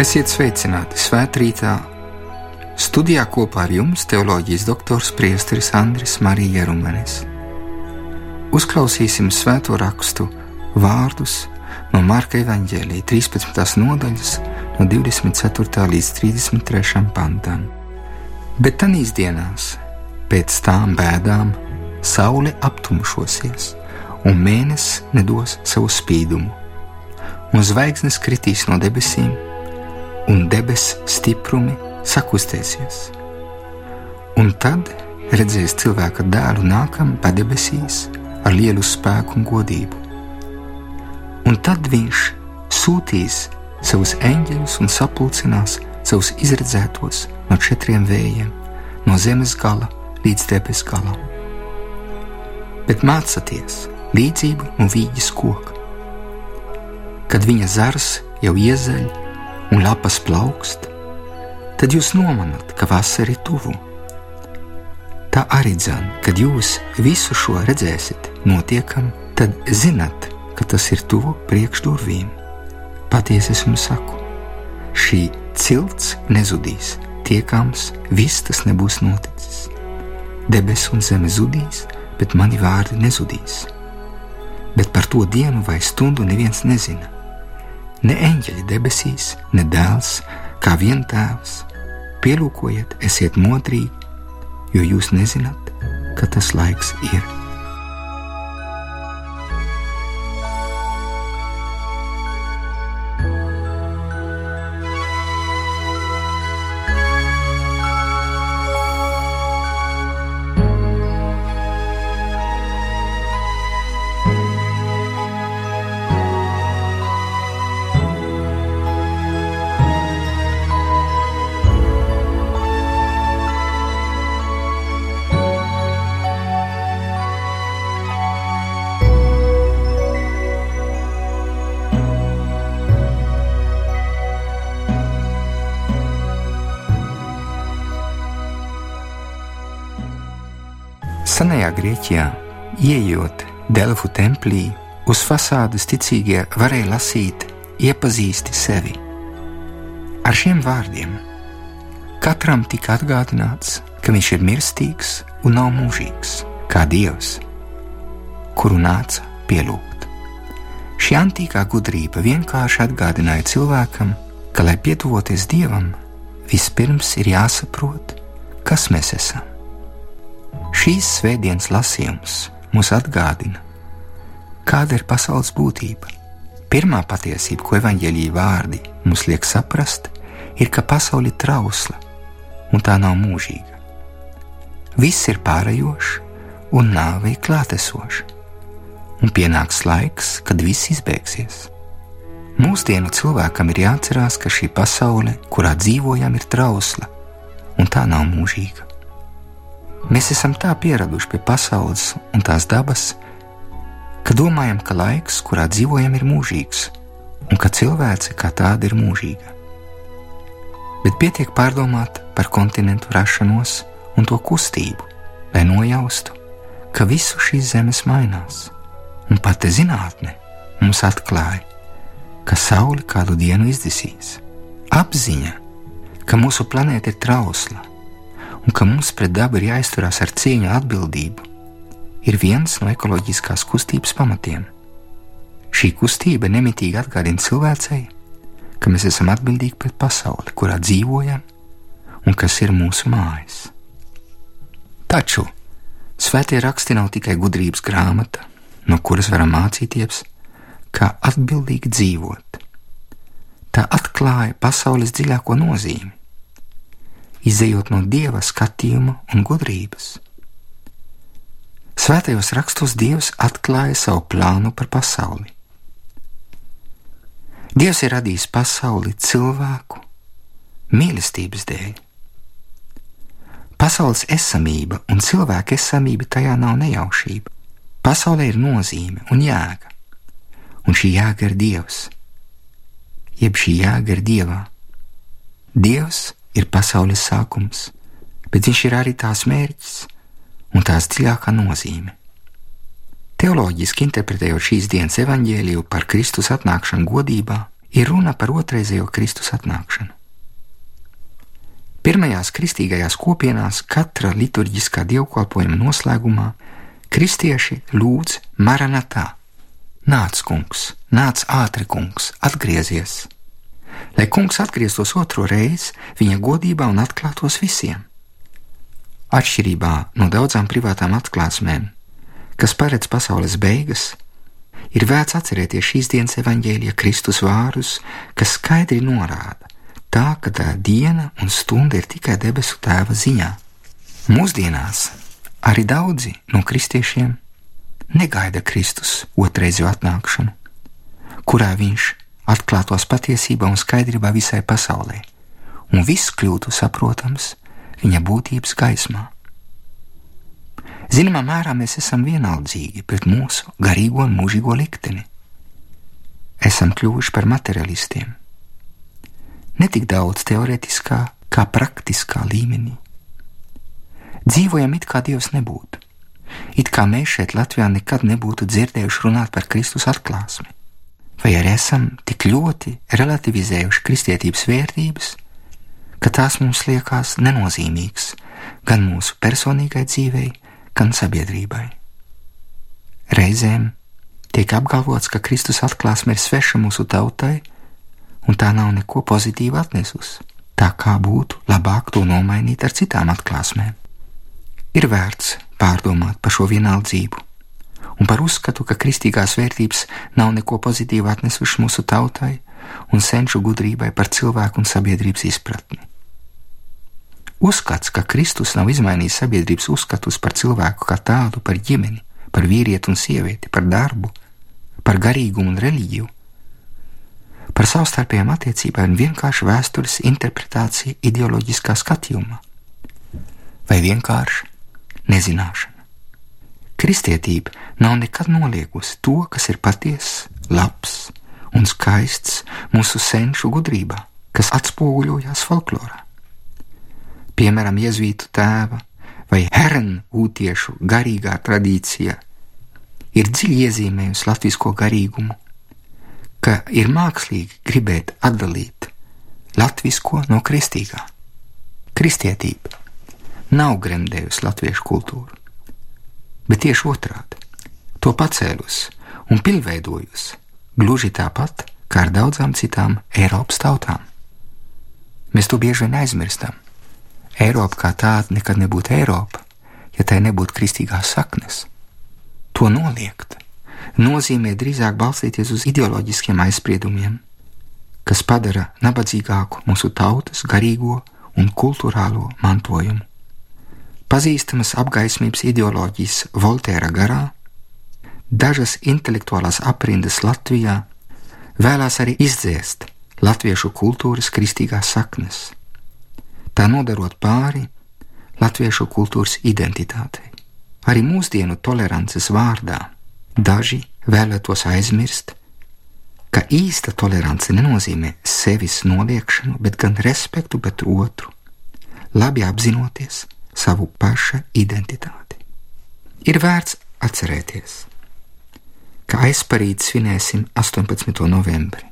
Esiet sveicināti svētkrītā. Studijā kopā ar jums teoloģijas doktors Priesteris Andris Marija Rumenis. Uzklausīsim svēto rakstu vārdus no Marka Evanģēlīja 13. nodaļas, no 24. līdz 33. pantam. Bet tanīs dienās, pēc tām bēdām, saule aptumšosies, un mēnesis nedos savu spīdumu, un zvaigznes kritīs no debesīm, un debesu stiprumi sakustēsies. Un tad redzēs cilvēka dēlu nākam pa debesīs ar lielu spēku un godību. Un tad viņš sūtīs savus eņģeļus un sapulcinās savus izredzētos no četriem vējiem, no zemes gala līdz debesu galam. Bet mācieties līdzību no vīģes koka. Kad viņa zars jau iezaļ un lapas plaukst, tad jūs nomanat, ka vasara ir tuvu. Tā arī dzan, kad jūs visu šo redzēsiet, notiekam, tad zinat, ka tas ir tuvu priekšdurvīm. Patiesi es jums saku, šī cilts nezudīs, tiekams, viss tas nebūs noticis. Debesis un zeme zudīs, bet mani vārdi nezudīs. Bet par to dienu vai stundu neviens nezina. Ne eņģeļi debesīs, ne dēls, kā vien tēvs. Pielūkojiet, esiet modrīgi, jo jūs nezināt, ka tas laiks ir. Grieķijā, ieejot Delfu templī, uz fasādes ticīgie varēja lasīt, iepazīsti sevi. Ar šiem vārdiem katram tika atgādināts, ka viņš ir mirstīgs un nav mūžīgs, kā dievs, kuru nāca pielūgt. Šī antīkā gudrība vienkārši atgādināja cilvēkam, ka, lai pietuvoties dievam, vispirms ir jāsaprot, kas mēs esam. Šīs svētdienas lasījums mums atgādina, kāda ir pasaules būtība. Pirmā patiesība, ko evaņģēlīja vārdi mums liek saprast, ir, ka pasaule ir trausla un tā nav mūžīga. Viss ir pārējošs un nāve ir klātesoša, un pienāks laiks, kad viss izbeigsies. Mūsdienu cilvēkam ir jāatcerās, ka šī pasaule, kurā dzīvojam, ir trausla un tā nav mūžīga. Mēs esam tā pieraduši pie pasaules un tās dabas, ka domājam, ka laiks, kurā dzīvojam, ir mūžīgs un ka cilvēce kā tāda ir mūžīga. Bet pietiek pārdomāt par kontinentu rašanos un to kustību, lai nojaustu, ka visu šīs zemes mainās, un pati zinātne mums atklāja, ka saule kādu dienu izdisīs. Apziņa, ka mūsu planēta ir trausla, un ka mums pret dabu ir jāizturās ar cieņu atbildību, ir viens no ekoloģiskās kustības pamatiem. Šī kustība nemitīgi atgādina cilvēcei, ka mēs esam atbildīgi pret pasauli, kurā dzīvojam un kas ir mūsu mājas. Taču svētie raksti nav tikai gudrības grāmata, no kuras varam mācīties, kā atbildīgi dzīvot. Tā atklāja pasaules dziļāko nozīmi izējot no dieva skatījuma un gudrības. Svētajos rakstos Dievs atklāja savu plānu par pasauli. Dievs ir radījis pasauli cilvēku mīlestības dēļ. Pasaules esamība un cilvēka esamība tajā nav nejaušība. Pasaulē ir nozīme un jēga, un šī jēga ir Dievs, jeb šī jēga ir Dievā. Dievs ir pasaules sākums, bet viņš ir arī tās mērķis un tās dziļākā nozīme. Teoloģiski interpretējot šīs dienas evaņģēliju par Kristus atnākšanu godībā, ir runa par otrreizējo Kristus atnākšanu. Pirmajās kristīgajās kopienās katra liturģiskā dievkalpojuma noslēgumā kristieši lūdz Maranatā: Nāc, kungs, nāc ātri, kungs, atgriezies! Lai kungs atgrieztos otro reizi viņa godībā un atklātos visiem. Atšķirībā no daudzām privātām atklāsmēm, kas paredz pasaules beigas, ir vērts atcerēties šīs dienas evaņģēlija Kristus vārdus, kas skaidri norāda, tā ka tā diena un stunda ir tikai debesu tēva ziņā. Mūsdienās arī daudzi no kristiešiem negaida Kristus otrreizu atnākšanu, kurā viņš atklātos patiesībā un skaidrībā visai pasaulē, un viss kļūtu saprotams viņa būtības gaismā. Zināmā mērā mēs esam vienaldzīgi pret mūsu garīgo un mūžīgo likteni. Esam kļuvuši par materialistiem. Ne tik daudz teorētiskā, kā praktiskā līmenī. Dzīvojam it kā Dievs nebūtu. It kā mēs šeit Latvijā nekad nebūtu dzirdējuši runāt par Kristus atklāsmi. Vai arī esam tik ļoti relativizējuši kristietības vērtības, ka tās mums liekas nenozīmīgas gan mūsu personīgai dzīvei, gan sabiedrībai. Reizēm tiek apgalvots, ka Kristus atklāsme ir sveša mūsu tautai, un tā nav neko pozitīvu atnesusi, tā kā būtu labāk to nomainīt ar citām atklāsmēm. Ir vērts pārdomāt par šo vienaldzību un par uzskatu, ka kristīgās vērtības nav neko pozitīvu atnesušas mūsu tautai un senču gudrībai par cilvēku un sabiedrības izpratni. Uzskats, ka Kristus nav izmainījis sabiedrības uzskatus par cilvēku kā tādu, par ģimeni, par vīrieti un sievieti, par darbu, par garīgumu un reliģiju, par savstarpējām attiecībām un vienkārši vēstures interpretācija ideoloģiskā skatījumā, vai vienkārši nezināšana. Kristietība nav nekad noliegusi to, kas ir patiess, labs un skaists mūsu senču gudrībā, kas atspoguļojās folklorā piemēram, jēzuītu tēva vai hernu ūtiešu garīgā tradīcija, ir dziļi iezīmējusi latviešu garīgumu, ka ir mākslīgi gribēt atdalīt latviešu no kristīgā. Kristietība nav gremdējusi latviešu kultūru, bet tieši otrādi - to pacēlusi un pilnveidojusi, gluži tāpat kā ar daudzām citām Eiropas tautām. Mēs to bieži vien aizmirstam. Eiropa kā tāda nekad nebūtu Eiropa, ja tai nebūtu kristīgās saknes. To noliegt nozīmē drīzāk balstīties uz ideoloģiskiem aizspriedumiem, kas padara nabadzīgāku mūsu tautas garīgo un kultūrālo mantojumu. Pazīstamas apgaismības ideoloģijas Voltēra garā, dažas intelektuālās aprindas Latvijā vēlās arī izdzēst latviešu kultūras kristīgās saknes tā nodarot pāri latviešu kultūras identitātei. Arī mūsdienu tolerances vārdā daži vēlētos aizmirst, ka īsta tolerance nenozīmē sevis noliekšanu, bet gan respektu pret otru, labi apzinoties savu paša identitāti. Ir vērts atcerēties, ka aizparīt svinēsim 18. novembri,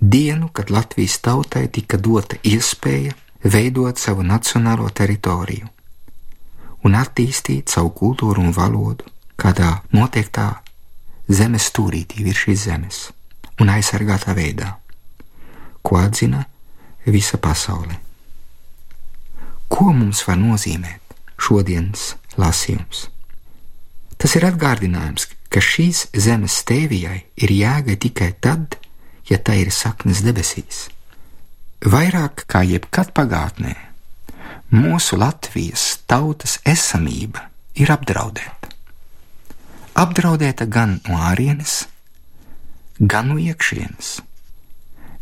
dienu, kad Latvijas tautai tika dota iespēja veidot savu nacionālo teritoriju un attīstīt savu kultūru un valodu kādā noteiktā zemes stūrītī virs šīs zemes un aizsargātā veidā, ko atzina visa pasaule. Ko mums var nozīmēt šodienas lasījums? Tas ir atgādinājums, ka šīs zemes tēvijai ir jēga tikai tad, ja tā ir saknes debesīs Vairāk kā jebkad pagātnē, mūsu Latvijas tautas esamība ir apdraudēta. Apdraudēta gan no ārienes, gan no iekšienes,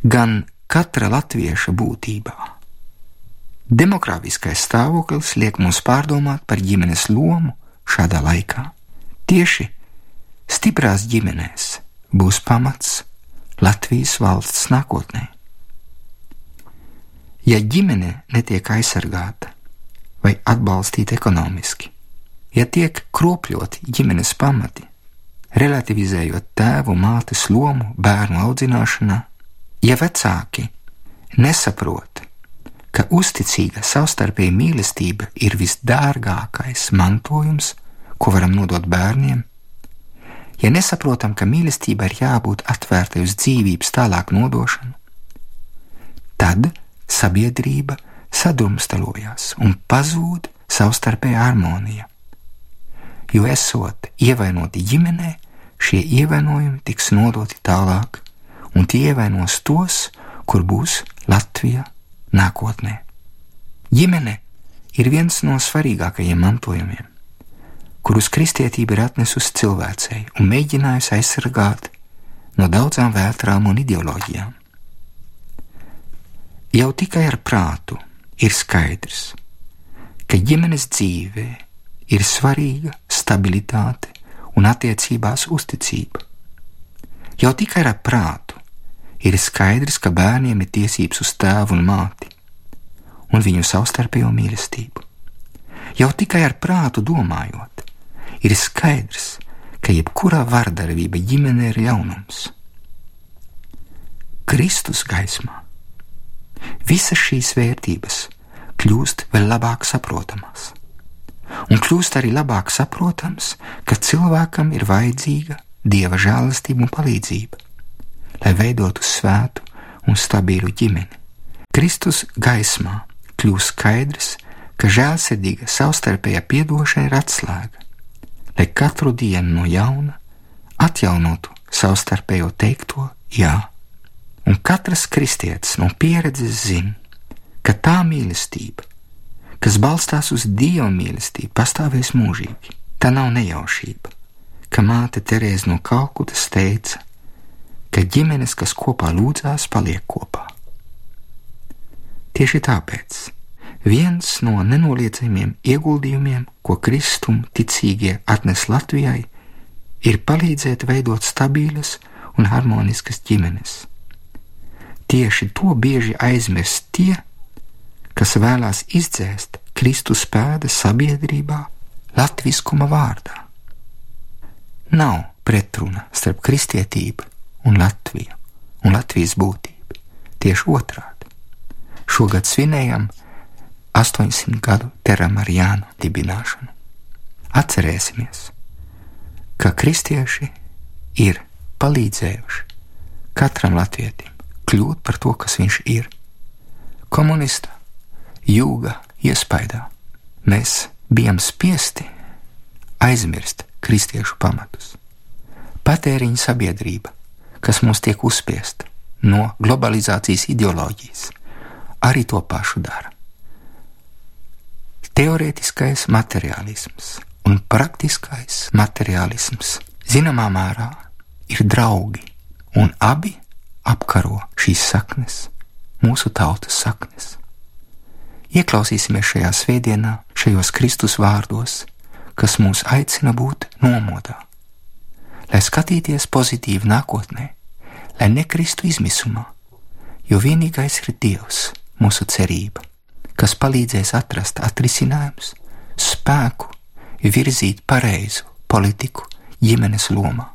gan katra latvieša būtībā. Demogrāfiskais stāvoklis liek mums pārdomāt par ģimenes lomu šādā laikā. Tieši stiprās ģimenēs būs pamats Latvijas valsts nākotnē. Ja ģimene netiek aizsargāta vai atbalstīta ekonomiski, ja tiek kropļoti ģimenes pamati, relativizējot tēvu mātes lomu bērnu audzināšanā, Ja vecāki nesaprot, ka uzticīga savstarpēja mīlestība ir visdārgākais mantojums, ko varam nodot bērniem, ja nesaprotam, ka mīlestība ir jābūt atvērtai uz dzīvības tālāk nodošanu, tad sabiedrība sadrumstalojās un pazūd savstarpēja harmonija. Jo esot ievainoti ģimenē, šie ievainojumi tiks nodoti tālāk, un tie ievainos tos, kur būs Latvija nākotnē. Ģimene ir viens no svarīgākajiem mantojumiem, kurus kristietība ir atnesusi cilvēcei un mēģinājusi aizsargāt no daudzām vētrām un ideoloģijām. Jau tikai ar prātu ir skaidrs, ka ģimenes dzīvē ir svarīga stabilitāte un attiecībās uzticība. Jau tikai ar prātu ir skaidrs, ka bērniem ir tiesības uz tēvu un māti un viņu savstarpējo mīlestību. Jau tikai ar prātu domājot, ir skaidrs, ka jebkurā vardarbība ģimenē ir ļaunums. Kristus gaismā visas šīs vērtības kļūst vēl labāk saprotamas. Un kļūst arī labāk saprotams, ka cilvēkam ir vajadzīga dieva žēlastība un palīdzība, lai veidotu svētu un stabilu ģimeni. Kristus gaismā kļūst skaidrs, ka žēlsirdīga savstarpējā piedošana ir atslēga, lai katru dienu no jauna atjaunotu savstarpējo teikto jā un katrs kristietis no pieredzes zina, ka tā mīlestība, kas balstās uz dieva mīlestību, pastāvēs mūžīgi. Tā nav nejaušība, ka māte Terēza no Kalkutas teica, ka ģimenes, kas kopā lūdzās, paliek kopā. Tieši tāpēc viens no nenoliedzamiem ieguldījumiem, ko kristuma ticīgie atnes Latvijai, ir palīdzēt veidot stabilas un harmoniskas ģimenes Tieši to bieži aizmirst tie, kas vēlās izdzēst Kristus pēdas sabiedrībā latviskuma vārdā. Nav pretruna starp kristietību un Latviju un Latvijas būtību. Tieši otrādi. Šogad svinējam 800 gadu teramārijānu dibināšanu. Atcerēsimies, ka kristieši ir palīdzējuši katram latvietim kļūt par to, kas viņš ir. Komunista jūga iespaidā mēs bijām spiesti aizmirst kristiešu pamatus. Patēriņa sabiedrība, kas mums tiek uzspiesta no globalizācijas ideoloģijas, arī to pašu dara. Teorētiskais materiālisms un praktiskais materiālisms zināmā mērā ir draugi, un abi apkaro šīs saknes, mūsu tautas saknes. Ieklausīsimies šajā svētdienā, šajos Kristus vārdos, kas mūs aicina būt nomodā, lai skatīties pozitīvi nākotnē, lai nekristu izmisumā, jo vienīgais ir Dievs, mūsu cerība, kas palīdzēs atrast atrisinājumus, spēku, virzīt pareizu politiku ģimenes lomā,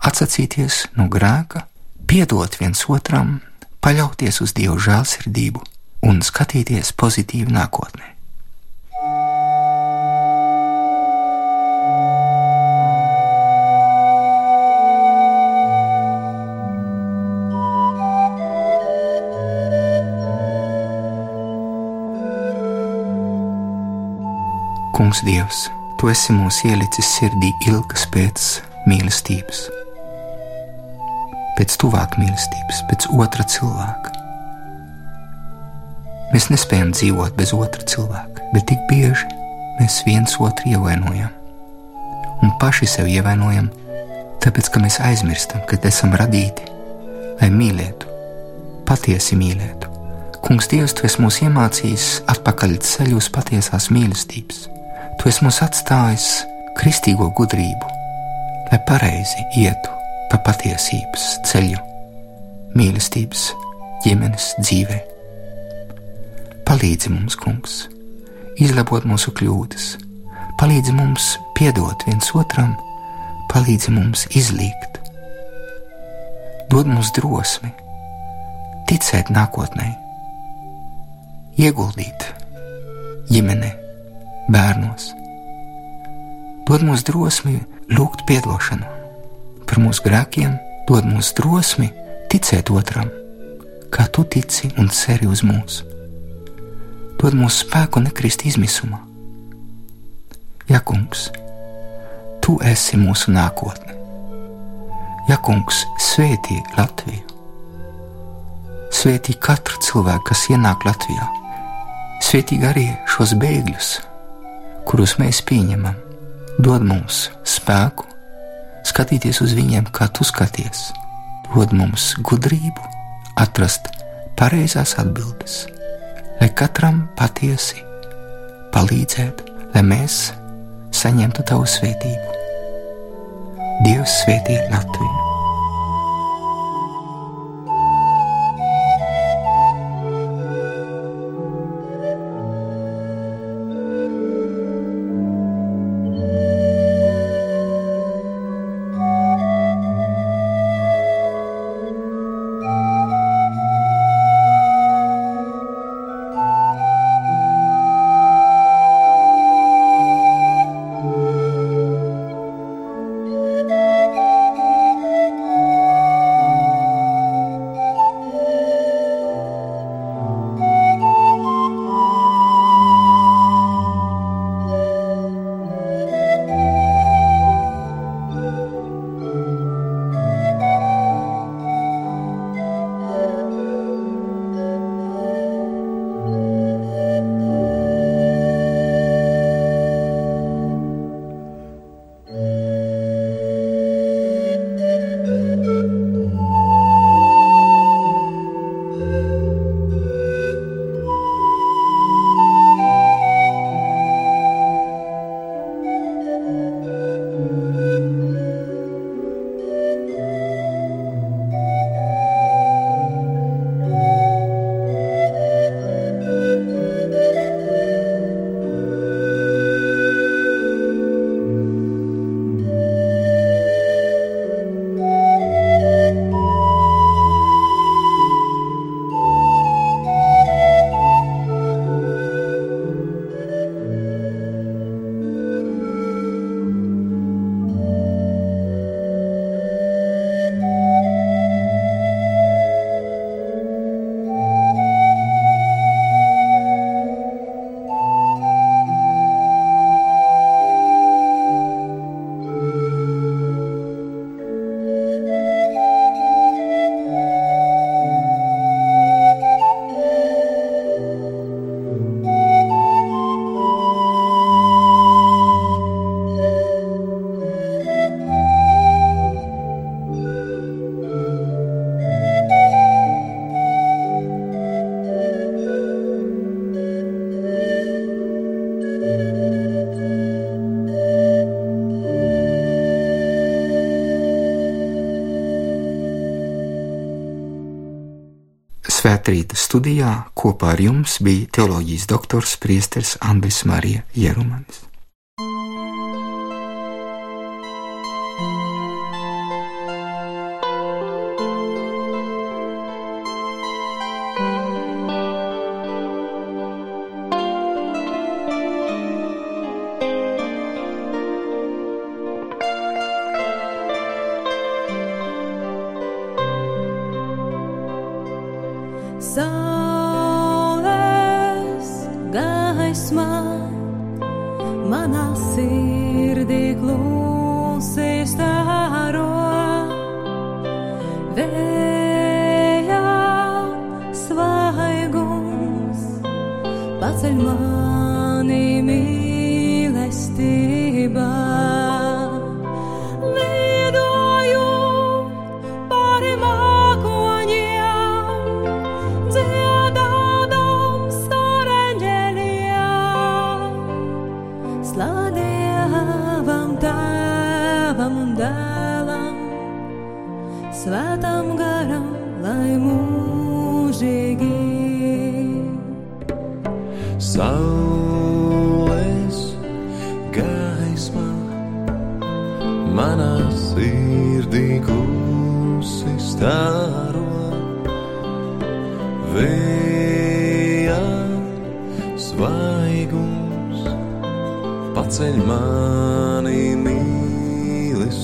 atsacīties no grēka piedot viens otram, paļauties uz Dieva žēlsirdību un skatīties pozitīvi nākotnē. Kungs, Dievs, Tu esi mūs ielicis sirdī ilgas pēc mīlestības pēc tuvāk mīlestības, pēc otra cilvēka. Mēs nespējam dzīvot bez otra cilvēka, bet tik bieži mēs viens otru ievainojam. Un paši sev ievainojam, tāpēc ka mēs aizmirstam, ka esam radīti, lai mīlētu, patiesi mīlētu. Kungs, Dievs, tu esi mūs iemācījis atpakaļ ceļu uz patiesās mīlestības. Tu esi mums atstājis kristīgo gudrību, lai pareizi ietu pa patiesības ceļu, mīlestības, ģimenes dzīvē. Palīdzi mums, Kungs, izlabot mūsu kļūdas, palīdzi mums piedot viens otram, palīdzi mums izlīgt. Dod mums drosmi ticēt nākotnē, ieguldīt ģimenē, bērnos, dod mums drosmi lūgt atdošanu par mūsu grēkiem, dod mums drosmi ticēt otram, kā tu tici un ceri uz mums. Dod mums spēku nekrist izmisumā. Ja, kungs, tu esi mūsu nākotne. Ja, kungs, svētī Latviju. Svētī katru cilvēku, kas ienāk Latvijā. Svētī arī šos bēgļus, kurus mēs pieņemam. Dod mums spēku, skatīties uz viņiem, kā tu skaties. Dod mums gudrību, atrast pareizās atbildes, lai katram patiesi palīdzētu, lai mēs saņemtu tavu svētību. Dievs svētī Latviju! Svētrīta studijā kopā ar jums bija teoloģijas doktors Priesteris Andris Marija Jerumanis. Manā Saules gaismā manā sirdī klusi stāro. Vējā svaigums paceļ mani mīlestībā.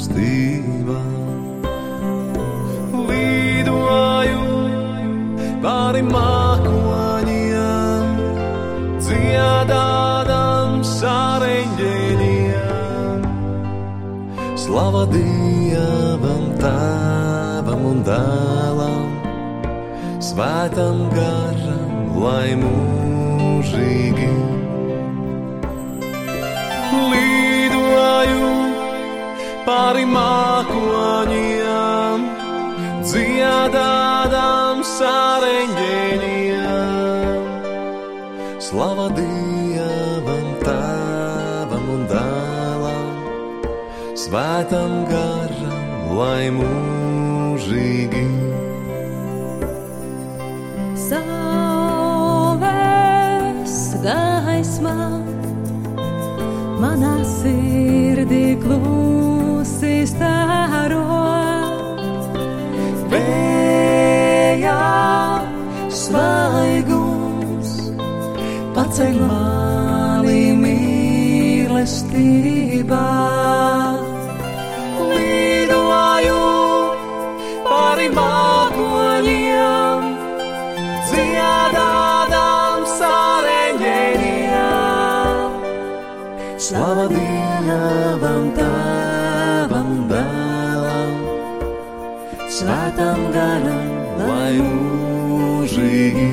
Slava Dievam, Tēvam un Dēlam, Svētam garam, lai mūžīgi lidoju pāri mākoņiem, dziedādām sāreņģēniem. Slava Dievam, Svētam garam, lai mūžīgi. Saules gaismā manā sirdī klusi staro. Vējā svaigums paceļ mani mīlestībā. Pāri mākoņiem, dziedādām sāreņģēniem. Slava Dievam, Tēvam, Dēlam, Svētam garam, lai mūžīgi.